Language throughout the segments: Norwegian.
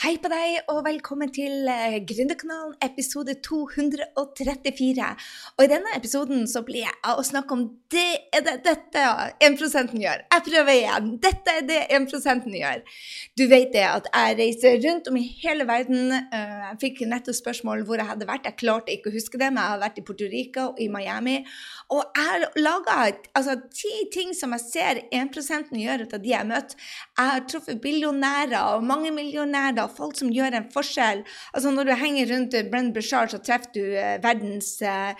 Hei på deg, og velkommen til uh, Gründerkanalen episode 234. Og i denne episoden så blir jeg av å snakke om det er det dette 1 gjør. Jeg prøver igjen. Dette er det 1 gjør. Du vet det at jeg reiser rundt om i hele verden. Uh, jeg fikk nettopp spørsmål hvor jeg hadde vært. Jeg klarte ikke å huske det, men jeg har vært i Puerto Rico og i Miami. Og jeg har laga altså, ti ting som jeg ser 1 gjør ut av de jeg har møtt. Jeg har truffet billionærer og mange millionærer folk som gjør en forskjell. Altså Når du henger rundt Brenn Bushard, så treffer du uh, verdens, uh,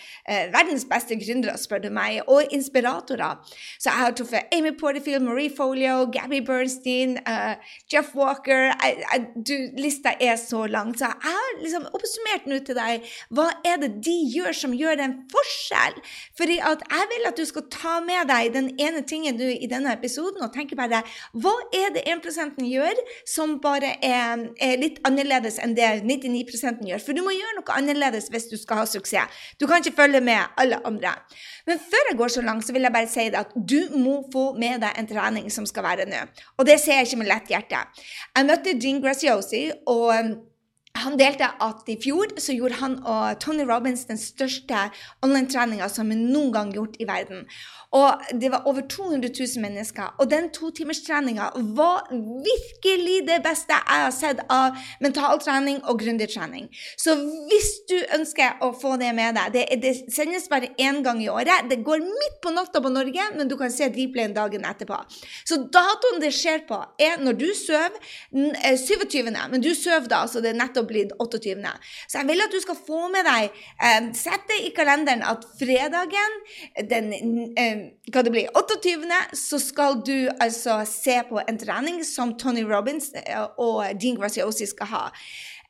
verdens, beste gründere, spør du meg, og inspiratorer. Så jeg har truffet Amy Porterfield, Marie Folio, Gabby Bernstein, uh, Jeff Walker I, I, du, Lista er så lang. Så jeg har liksom oppsummert nå til deg hva er det de gjør som gjør en forskjell. Fordi at jeg vil at du skal ta med deg den ene tingen du i denne episoden og tenke bare hva er det 1 gjør som bare er, er litt annerledes enn det 99% gjør. For du må gjøre noe annerledes hvis du skal ha suksess. Du kan ikke følge med alle andre. Men før jeg går så langt, så vil jeg bare si at du må få med deg en trening som skal være nå. Og det ser jeg ikke med lett hjerte. Jeg møtte Jean Graciosi og han delte at i fjor så gjorde han og Tony Robins den største online-treninga som er noen gang gjort i verden. Og det var over 200 000 mennesker. Og den totimerstreninga var virkelig det beste jeg har sett av mentaltrening og gründertrening. Så hvis du ønsker å få det med deg Det, det sendes bare én gang i året. Det går midt på natta på Norge, men du kan se replayen dagen etterpå. Så datoen det skjer på, er når du sover 27., eh, men du sover da, så det er nettopp blitt 28. Så jeg vil at du skal få med deg eh, Sett det i kalenderen at fredagen den eh, hva det blir, 28. så skal du altså se på en trening som Tony Robins eh, og Dean Graziosi skal ha.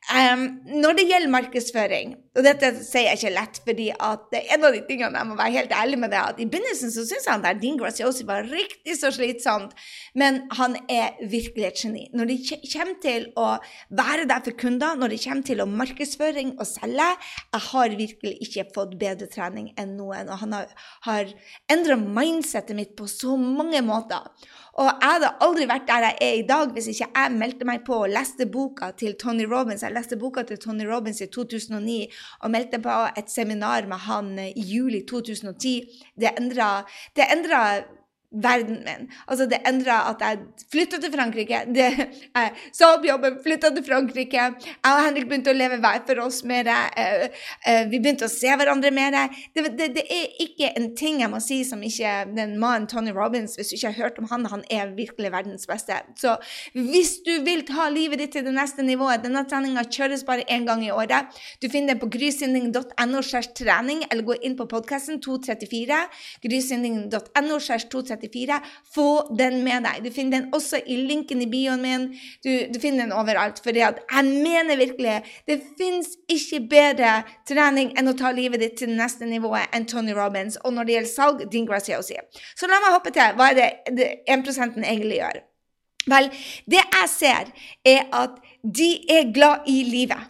Um, når det gjelder markedsføring, og dette sier jeg ikke lett, fordi at en av de tingene jeg må være helt ærlig med det, at i begynnelsen så syns han der Dean Graziosi var riktig så slitsomt, men han er virkelig et geni. Når det kommer til å være der for kunder, når det kommer til å markedsføring og selge, jeg har virkelig ikke fått bedre trening enn noen, og han har, har endra mindsettet mitt på så mange måter. Og jeg hadde aldri vært der jeg er i dag hvis ikke jeg meldte meg på og leste boka til Tony Robins. Jeg leste boka til Tony Robins i 2009 og meldte på et seminar med han i juli 2010. Det endra verden min. Altså, det endra at jeg flytta til Frankrike. Det, jeg sa opp jobben, flytta til Frankrike. Jeg og Henrik begynte å leve hver for oss mer. Uh, uh, vi begynte å se hverandre mer. Det, det, det, er ikke en ting jeg må si som ikke den mannen Tony Robins Hvis du ikke har hørt om han, han er virkelig verdens beste. Så hvis du vil ta livet ditt til det neste nivået Denne treninga kjøres bare én gang i året. Du finner den på grysynding.no trening, eller gå inn på podkasten 234. grysynding.no 234 34. Få den med deg. Du finner den også i linken i bioen min. Du, du finner den overalt. For jeg mener virkelig det fins ikke bedre trening enn å ta livet ditt til det neste nivået enn Tony Robins. Og når det gjelder salg, Dean Graziosi. Så la meg hoppe til hva er det, det 1 egentlig gjør. Vel, det jeg ser, er at de er glad i livet.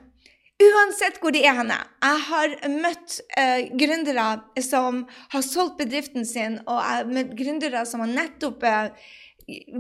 Uansett hvor de er henne. Jeg har møtt eh, gründere som har solgt bedriften sin, og jeg har møtt gründere som har nettopp eh,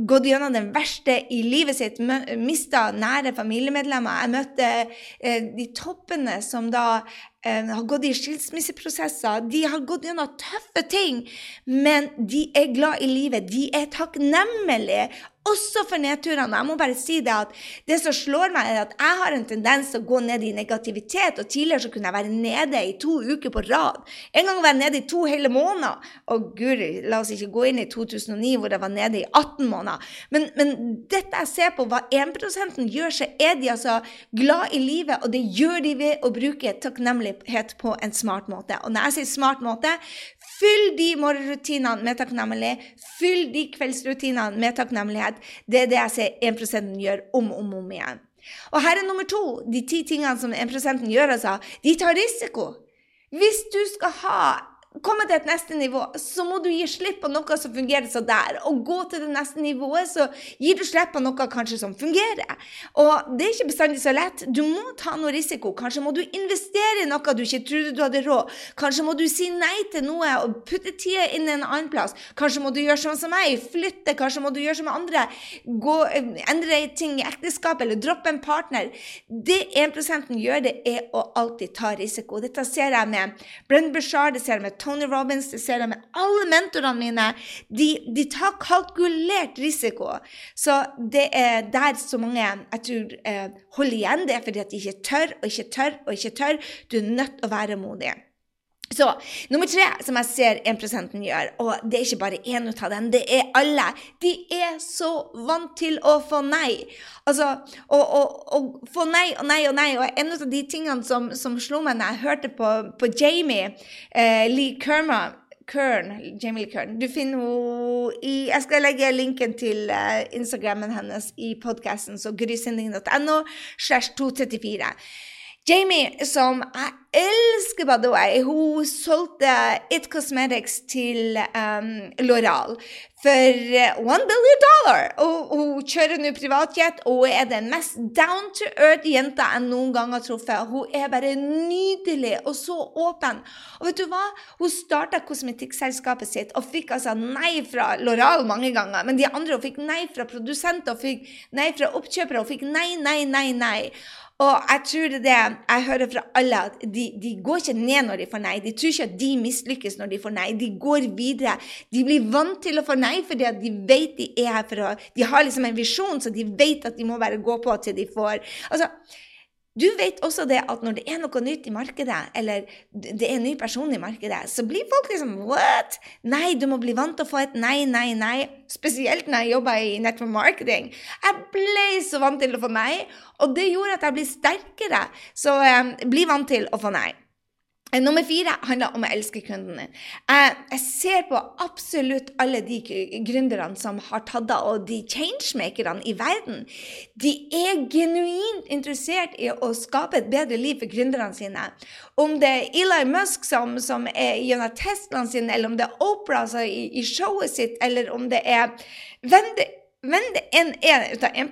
gått gjennom den verste i livet sitt, mista nære familiemedlemmer. Jeg møtte eh, de toppene som da har gått i skilsmisseprosesser. De har gått gjennom tøffe ting, men de er glad i livet. De er takknemlige også for nedturene. Jeg må bare si det at det som slår meg, er at jeg har en tendens til å gå ned i negativitet. og Tidligere så kunne jeg være nede i to uker på rad. En gang var jeg nede i to hele måneder. Og guri, la oss ikke gå inn i 2009 hvor jeg var nede i 18 måneder. Men, men dette jeg ser på, hva 1% gjør, så er de altså glad i livet, og det gjør de ved å bruke takknemlighet på en smart måte. Og når jeg sier smart måte, fyll de morgenrutinene med takknemlighet. Fyll de kveldsrutinene med takknemlighet. Det er det jeg ser 1 gjør om og om, om igjen. Og her er nummer to. De ti tingene som 1% gjør, altså. De tar risiko. Hvis du skal ha komme til et neste nivå, så må du gi slipp på noe som fungerer så der. Og gå til det neste nivået, så gir du slipp på noe kanskje som fungerer. Og det er ikke bestandig så lett. Du må ta noe risiko. Kanskje må du investere i noe du ikke trodde du hadde råd. Kanskje må du si nei til noe og putte tida inn en annen plass. Kanskje må du gjøre sånn som meg, flytte. Kanskje må du gjøre som andre. Gå, endre ting i ekteskapet eller droppe en partner. Det 1% gjør, det er å alltid ta risiko. Dette ser jeg med Brenn Bashar, det ser jeg med Tony Robins, det ser jeg med alle mentorene mine. De, de, tar kalkulert risiko. Så det er der så mange jeg tror eh, holder igjen. Det er fordi at de ikke tør og ikke tør og ikke tør. Du er nødt til å være modig. Så nummer tre som jeg ser 1% gjør, og det er ikke bare én av dem, det er alle, de er så vant til å få nei. Altså, å få nei og nei og nei. Og en av de tingene som, som slo meg når jeg hørte på, på Jamie eh, Lee Kerma, Kern, Jamie Lee Kern. Du finner henne i Jeg skal legge linken til uh, Instagrammen hennes i podkasten, så grysynding.no slash 234. Jamie, som jeg elsker, by the way, hun solgte It Cosmetics til um, Loral for one billion dollar. Og hun kjører nå privatjet og er den mest down to earth-jenta jeg noen gang har truffet. Hun er bare nydelig og så åpen. Og vet du hva? Hun starta kosmetikkselskapet sitt og fikk altså nei fra Loral mange ganger. Men de andre hun fikk nei fra produsenter, hun fikk nei fra oppkjøpere, hun fikk nei, nei, nei, nei. Og jeg tror det jeg hører fra alle, at de, de, går ikke ned når de får nei. De tror ikke at de mislykkes når de får nei. De går videre. De blir vant til å få nei fordi at de vet de er her for å De har liksom en visjon, så de vet at de må bare gå på til de får Altså, du vet også det at når det er noe nytt i markedet, eller det er en ny person i markedet, så blir folk liksom What? Nei, du må bli vant til å få et nei, nei, nei. Spesielt når jeg jobba i network marketing. Jeg ble så vant til å få nei, og det gjorde at jeg ble sterkere. Så um, bli vant til å få nei. Eh, nummer fire handler om å elske kunden din. Jeg ser på absolutt alle de gründerne som har tatt av, og de changemakerne i verden. De er genuint interessert i å skape et bedre liv for gründerne sine. Om det er Eli Musk som, som er gjennom Teslaen sin, eller om det er Opera i, i showet sitt, eller om det er det men en, en, ut av 1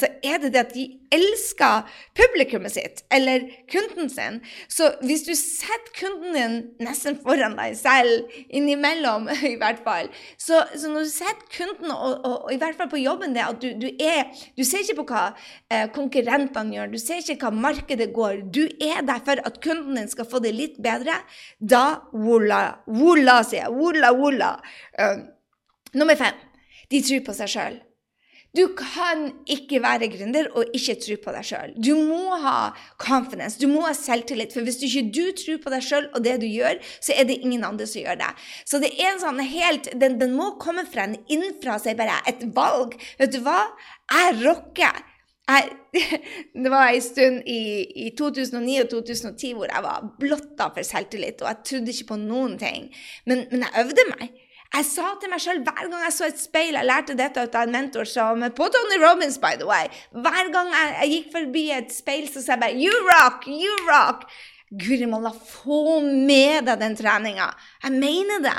så er det det at de elsker publikummet sitt, eller kunden sin. Så hvis du setter kunden din nesten foran deg selv, innimellom i hvert fall Så, så når du setter kunden, og, og, og, i hvert fall på jobben det, at du, du, er Du ser ikke på hva eh, konkurrentene gjør, du ser ikke hva markedet går. Du er der for at kunden din skal få det litt bedre. Da wola, wola, sier jeg. Wola, wola. Uh, nummer fem. De tror på seg sjøl. Du kan ikke være gründer og ikke tro på deg sjøl. Du må ha confidence, du må ha selvtillit. For hvis du ikke du tror på deg sjøl og det du gjør, så er det ingen andre som gjør det. Så det er en sånn helt, den, den må komme fra en innenfra seg, bare et valg. Vet du hva? Jeg rocker. Jeg, det var en stund i, i, 2009 og 2010 hvor jeg var blotta for selvtillit, og jeg trodde ikke på noen ting. Men, men jeg øvde meg. Jeg sa til meg sjøl hver gang jeg så et speil Jeg lærte dette av en mentor som på Tony Robins, by the way. Hver gang jeg, jeg gikk forbi et speil, så sa jeg bare You rock! You rock! Guri malla, få med deg den treninga. Jeg mener det.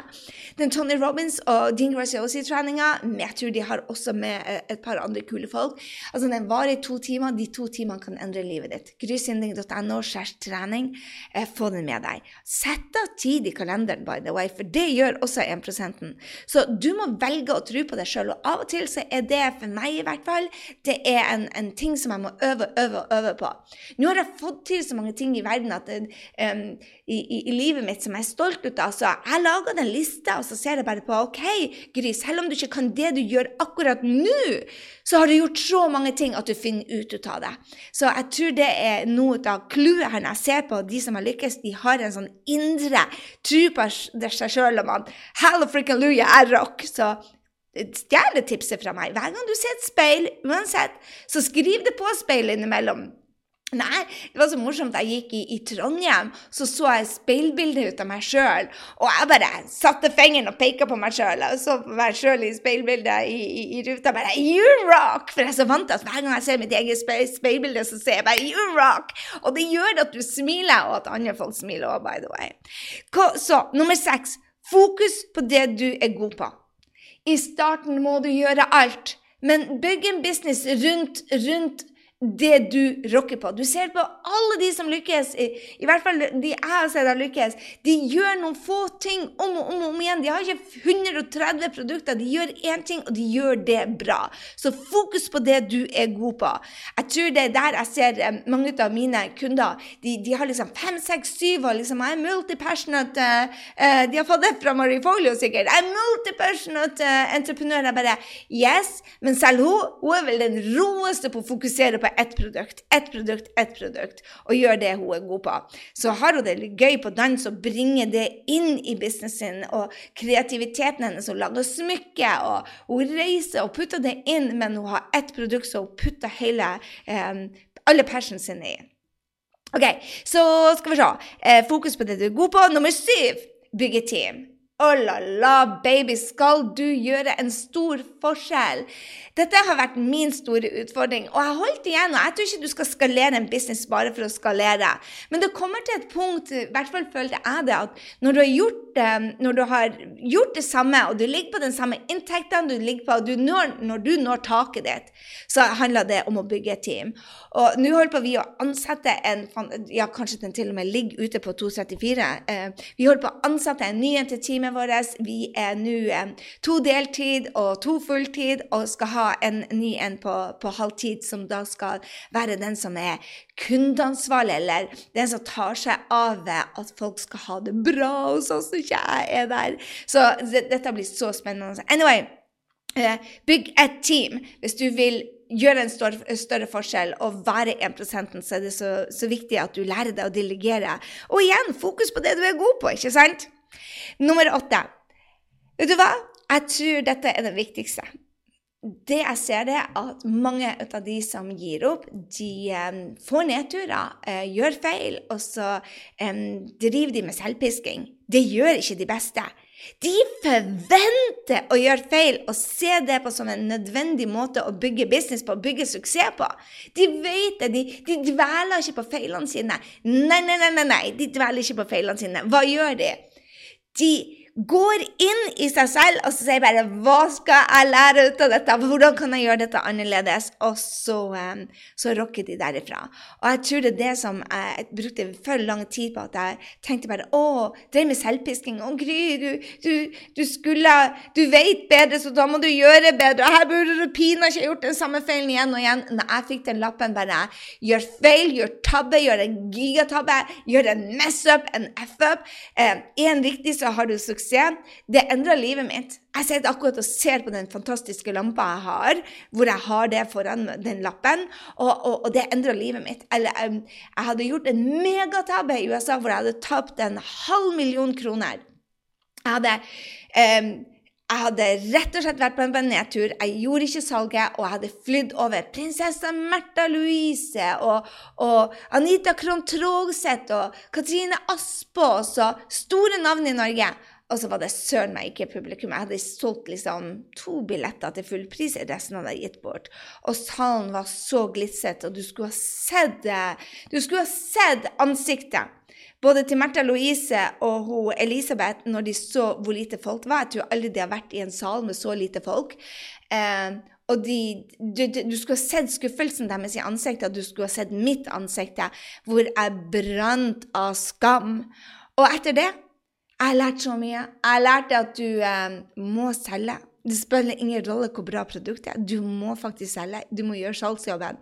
Den Tony Robins og Dean Graziosi-treninga, jeg tror de har også med eh, et par andre kule folk. Altså, Den varer i to timer. De to timene kan endre livet ditt. Grysynding.no trening. Eh, få den med deg. Sett av tid i kalenderen, by the way, for det gjør også 1% Så du må velge å tro på deg sjøl. Og av og til så er det, for meg i hvert fall, det er en, en ting som jeg må øve, øve, øve på. Nå har jeg fått til så mange ting i verden at det, um, i, i, i, livet mitt som jeg er stolt ut av. Så jeg lager den lista, og så ser jeg bare på OK, Gry, selv om du ikke kan det du gjør akkurat nå, så har du gjort så mange ting at du finner ut av det. Så jeg tror det er noe av clouet her når jeg ser på de som har lykkes. De har en sånn indre tro på seg sjøl om at Hallelujah er rock. Så stjerletipset fra meg hver gang du ser et speil, uansett, så skriv det på speilet innimellom. Nei, det var så morsomt. Jeg gikk i, i Trondheim, så så jeg speilbildet ut av meg sjøl. Og jeg bare satte fingeren og peka på meg sjøl. Og så meg sjøl i speilbildet i, i, i, ruta bare You rock! For jeg er så vant til at hver gang jeg ser mitt eget speil, speilbilde, så ser jeg bare You rock! Og det gjør at du smiler, og at andre folk smiler òg, by the way. Så nummer seks. Fokus på det du er god på. I starten må du gjøre alt, men bygg en business rundt, rundt det du rocker på. Du ser på alle de som lykkes, i, i hvert fall de jeg har sett har lykkes. De gjør noen få ting om og om, og om igjen. De har ikke 130 produkter. De gjør én ting, og de gjør det bra. Så fokus på det du er god på. Jeg tror det er der jeg ser eh, mange av mine kunder. De, de har liksom fem, seks, syv og liksom Jeg er multipassionate. Uh, de har fått det fra Marie Folio, sikkert. Jeg er multipassionate uh, entreprenør. Jeg bare Yes, men selv hun, hun er vel den roeste på å fokusere på ett produkt, ett produkt, ett produkt, og gjør det hun er god på. Så har hun det gøy på dans og bringer det inn i businessen og kreativiteten hennes. Hun lager smykke, og hun reiser og putter det inn, men hun har ett produkt som hun putter hele, eh, alle passionen sin i. OK, så skal vi se. Eh, fokus på det du er god på. Nummer syv bygge team. Oh la la, baby, skal du gjøre en stor forskjell? Dette har vært min store utfordring, og jeg har holdt igjen. og Jeg tror ikke du skal skalere en business bare for å skalere. Men det kommer til et punkt, i hvert fall følte jeg det, at når du har gjort, når du har gjort det samme, og du ligger på den samme inntekten du ligger på, og du når, når du når taket ditt, så handler det om å bygge et team. Og nå holder på vi å ansette en Ja, kanskje den til og med ligger ute på 234. Eh, vi holder på å ansette en ny en til teamet vårt. Vi er nå eh, to deltid og to fulltid og skal ha en ny en på, på halvtid, som da skal være den som er kundeansvarlig, eller den som tar seg av at folk skal ha det bra hos oss når ikke jeg er der. Så dette blir så spennende. Anyway, eh, bygg et team hvis du vil gjøre en større forskjell og være 1 så er det så, så viktig at du lærer deg å delegere. Og igjen, fokus på det du er god på, ikke sant? Nummer åtte. Vet du hva? Jeg tror dette er det viktigste. Det jeg ser, det er at mange av de som gir opp, de um, får nedturer, uh, gjør feil, og så um, driver de med selvpisking. Det gjør ikke de beste. De forventer å gjøre feil og se det på som en nødvendig måte å bygge business på, bygge suksess på. De vet det. De, de dveler ikke på feilene sine. Nei, nei, nei, nei, nei, de dveler ikke på feilene sine. Hva gjør de? De går inn i seg selv og så sier bare 'Hva skal jeg lære ut av dette? Hvordan kan jeg gjøre dette annerledes?' Og så, um, så rocker de derifra. Og jeg tror det er det som jeg brukte for lang tid på, at jeg tenkte bare 'Å, drev med selvpisking. Å, Gry, du, du, du, skulle Du vet bedre, så da må du gjøre bedre. Og her burde du pinadø ikke gjort den samme feilen igjen og igjen. Når jeg fikk den lappen, bare gjør feil, gjør tabbe, gjør en gigatabbe, gjør en mess-up, en f-up. Én eh, riktig, så har du suksess suksess. Det endra livet mitt. Jeg sitter akkurat og ser på den fantastiske lampa jeg har, hvor jeg har det foran den lappen, og, og, og det endra livet mitt. Eller um, jeg hadde gjort en megatabbe i USA hvor jeg hadde tapt en halv million kroner. Jeg hadde um, jeg hadde rett og slett vært på en nedtur. Jeg gjorde ikke salget, og jeg hadde flydd over prinsesse Märtha Louise og, og Anita Krohn Trogseth og Katrine Aspås og store navn i Norge. Og så var det søren meg ikke publikum. Jeg hadde solgt liksom to billetter til full pris, resten hadde jeg gitt bort. Og salen var så glitset, og du skulle ha sett, du skulle ha sett ansiktet. Både til Märtha Louise og hun Elisabeth, når de så hvor lite folk var. Jeg tror aldri de har vært i en sal med så lite folk. Eh, og de, du, du, skulle ha sett skuffelsen deres i ansiktet, du skulle ha sett mitt ansikt, hvor jeg brant av skam. Og etter det jeg har lært så mye. Jeg har lært at du eh, må selge. Det spiller ingen rolle hvor bra produktet er. Du må faktisk selge. Du må gjøre salgsjobben.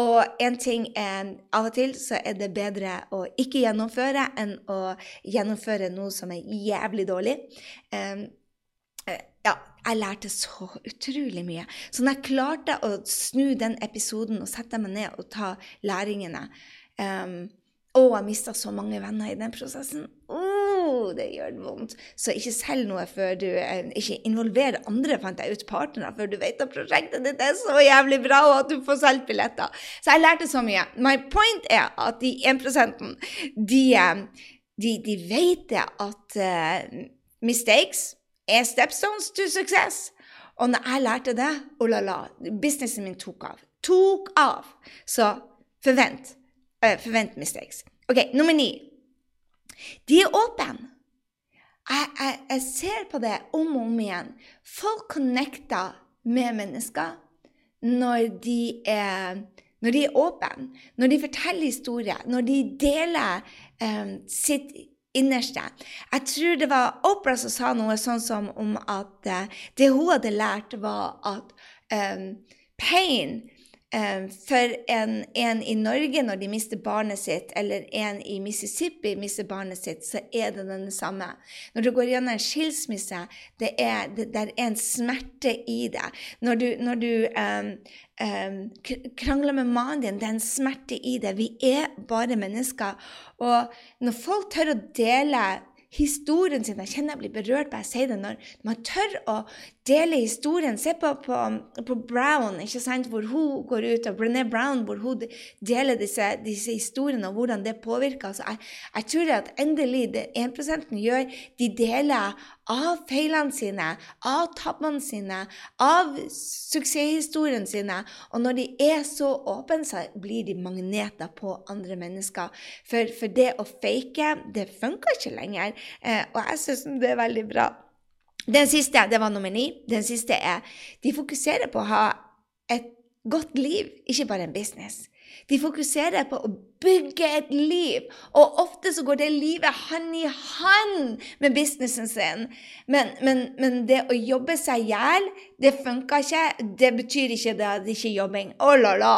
Og en ting er, av og til så er det bedre å ikke gjennomføre enn å gjennomføre noe som er jævlig dårlig. Um, ja, jeg lærte så utrolig mye. Så når jeg klarte å snu den episoden og sette meg ned og ta læringene um, Og jeg mista så mange venner i den prosessen. Det gjør vondt. Så ikke selg noe før du ikke involverer andre, fant jeg ut, partnere, før du vet at prosjektet ditt er så jævlig bra, og at du får solgt billetter. Så jeg lærte så mye. My point er at de 1% de, eh, de, de vet at uh, mistakes er stepstones to success. Og når jeg lærte det, oh la la, businessen min tok av. Tok av! Så forvent. Uh, forvent mistakes. OK, nummer ni. De er åpne. Jeg, jeg, jeg, ser på det om og om igjen. Folk connecter med mennesker når de er når de er åpne, når de forteller historier, når de deler um, sitt innerste. Jeg tror det var Opera som sa noe sånn som om at uh, det hun hadde lært, var at um, pain for en, en, i Norge når de mister barnet sitt, eller en i Mississippi mister barnet sitt, så er det den samme. Når du går gjennom en skilsmisse, det er, det, det er en smerte i det. Når du, når du um, um, krangler med mannen din. Det er en smerte i det. Vi er bare mennesker. Og når folk tør å dele historien sin Jeg kjenner jeg blir berørt bare jeg sier det. Når man tør å dele historien Se på, på, på Brown, ikke sant, hvor hun går ut, og Brené Brown, hvor hun deler disse, disse historiene, og hvordan det påvirker. Altså, jeg, jeg tror at endelig det 1% gjør, de deler av feilene sine, av tabbene sine, av suksesshistorien sine. Og når de er så åpne, så blir de magneter på andre mennesker. For, for det å fake, det funker ikke lenger. Eh, og jeg syns det er veldig bra. Den siste, det var nummer ni. Den siste er de fokuserer på å ha et godt liv, ikke bare en business. De fokuserer på å bygge et liv. Og ofte så går det livet hand i hand med businessen sin. Men, men, men det å jobbe seg i hjel, det funker ikke. Det betyr ikke det at det ikke er jobbing. Oh, la, la.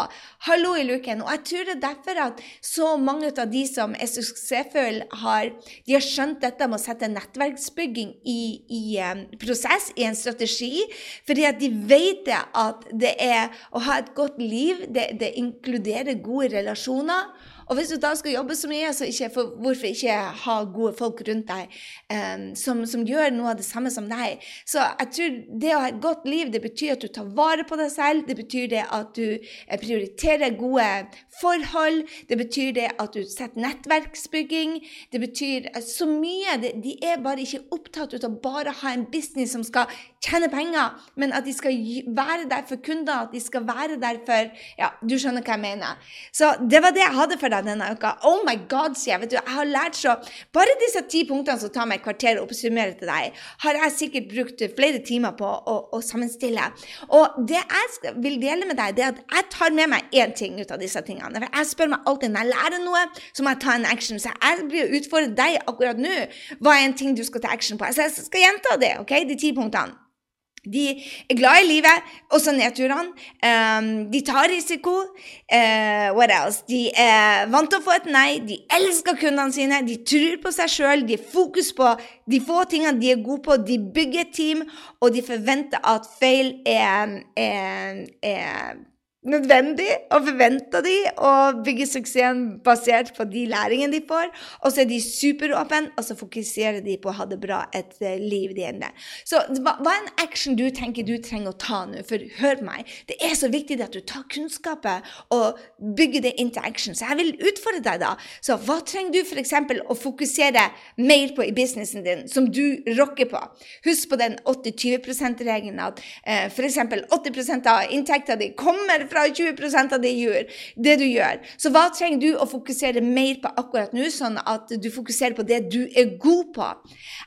Hallo i luken. Og jeg tror det er derfor at så mange av de som er suksessfulle, har, de har skjønt dette med å sette nettverksbygging i, i um, prosess, i en strategi. Fordi at de vet at det er å ha et godt liv, det, det inkluderer gode relasjoner. Og hvis du da skal jobbe så mye, så ikke, for, hvorfor ikke ha gode folk rundt deg um, som, som, gjør noe av det samme som deg? Så jeg tror det å ha et godt liv, det betyr at du tar vare på deg selv. Det betyr det at du eh, prioriterer gode forhold. Det betyr det at du setter nettverksbygging. Det betyr så mye. De er bare ikke opptatt av bare å ha en business som skal tjene penger, men at de skal være der for kunder, at de skal være der for Ja, du skjønner hva jeg mener. Så det var det jeg hadde for deg deg denne uka. Oh my god, sier jeg. Vet du, jeg har lært så Bare disse ti punktene som tar meg et kvarter å oppsummere til deg, har jeg sikkert brukt flere timer på å, å sammenstille. Og det jeg vil dele med deg, det er at jeg tar med meg én ting ut av disse tingene. For jeg spør meg alltid når jeg lærer noe, så må jeg ta en action. Så jeg blir å utfordre deg akkurat nå. Hva er en ting du skal ta action på? Så jeg skal gjenta det, ok? De ti punktene. De er glad i livet, også nedturene. Um, de tar risiko. Uh, what else? De er vant til å få et nei. De elsker kundene sine. De tror på seg sjøl. De har fokus på de få tingene de er gode på. De bygger et team, og de forventer at feil er, er, er nødvendig, og forventer de å bygge suksessen basert på de læringene de får. Og så er de superåpne, og så fokuserer de på å ha det bra et eh, liv de ender. Så hva, hva, er en action du tenker du trenger å ta nå? For hør meg, det er så viktig at du tar kunnskapet og bygger det into action. Så jeg vil utfordre deg da. Så hva trenger du f.eks. å fokusere mer på i businessen din, som du rocker på? Husk på den 80-20 %-regelen at eh, f.eks. 80% av inntekta di kommer fra 20 av det, gjør, det, du gjør. Så hva trenger du å fokusere mer på akkurat nå, sånn at du fokuserer på det du er god på?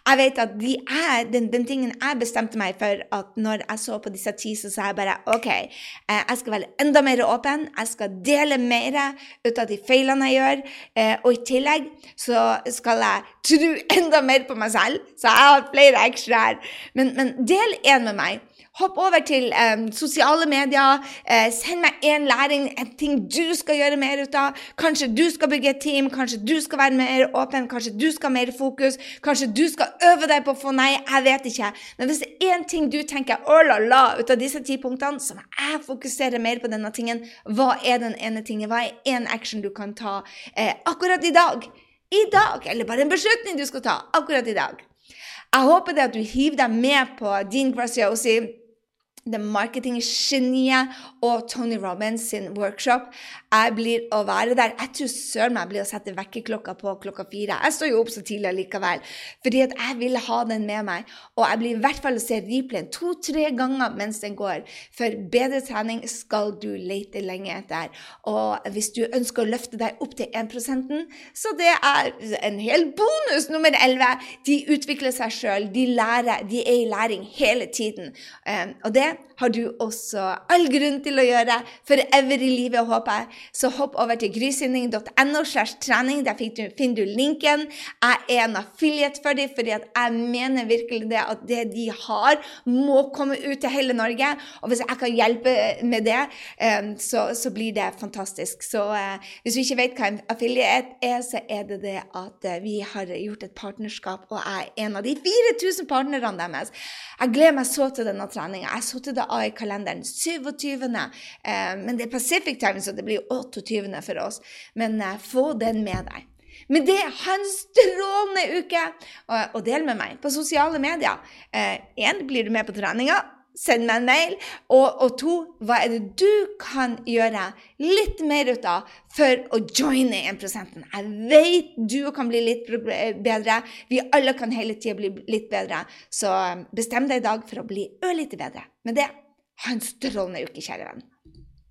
Jeg vet at de er, den, den, tingen jeg bestemte meg for at når jeg så på disse ti, så sa jeg bare OK, eh, jeg skal være enda mer åpen. Jeg skal dele mer ut av de feilene jeg gjør. Eh, og i tillegg så skal jeg tro enda mer på meg selv. Så jeg har flere ekstra her. Men, men del én med meg. Hopp over til um, sosiale medier. Uh, send meg én læring, en ting du skal gjøre mer ut av. Kanskje du skal bygge et team, kanskje du skal være mer åpen, kanskje du skal ha mer fokus. Kanskje du skal øve deg på å få nei. Jeg vet ikke. Men hvis det er én ting du tenker oh la la, ut av disse ti punktene, så må jeg fokusere mer på denne tingen. Hva er den ene tingen? Hva er én action du kan ta uh, akkurat i dag? I dag, eller bare en beslutning du skal ta akkurat i dag. Jeg håper det at du hiver deg med på Dean Graziosi det marketinggeniet og Tony Robbins sin workshop. Jeg blir å være der. Jeg tror søren meg blir å sette vekkerklokka på klokka fire. Jeg står jo opp så tidlig likevel, fordi at jeg vil ha den med meg. Og jeg blir i hvert fall å se replayen to-tre ganger mens den går. For bedre trening skal du lete lenge etter. Og hvis du ønsker å løfte deg opp til 1 så det er en hel bonus nummer 11. De utvikler seg sjøl, de lærer, de er i læring hele tiden. Um, og det Пока! Har du også all grunn til å gjøre for evig i livet, håper jeg. Så hopp over til grysynding.no slash trening. Der finner du linken. Jeg er en affiliate for dem, fordi jeg mener virkelig det at det de har, må komme ut til hele Norge. Og hvis jeg kan hjelpe med det, eh, så, så blir det fantastisk. Så eh, hvis du ikke vet hva en affiliate er, så er det det at eh, vi har gjort et partnerskap, og jeg er en av de 4000 partnerne deres. Jeg gleder meg så til denne treninga. Jeg så til det av i kalenderen. 27. Eh, men det er Pacific Time, så det blir 28. for oss. Men eh, få den med deg. Med det, ha en strålende uke! Og, og, del med meg på sosiale medier. Én, eh, blir du med på treninga? Send meg en mail. Og, og, to, hva er det du kan gjøre litt mer ut av for å joine 1 Jeg vet du kan bli litt bedre. Vi alle kan hele tida bli litt bedre. Så bestem deg i dag for å bli ørlite bedre. Med det ha en strålende uke, kjære venn.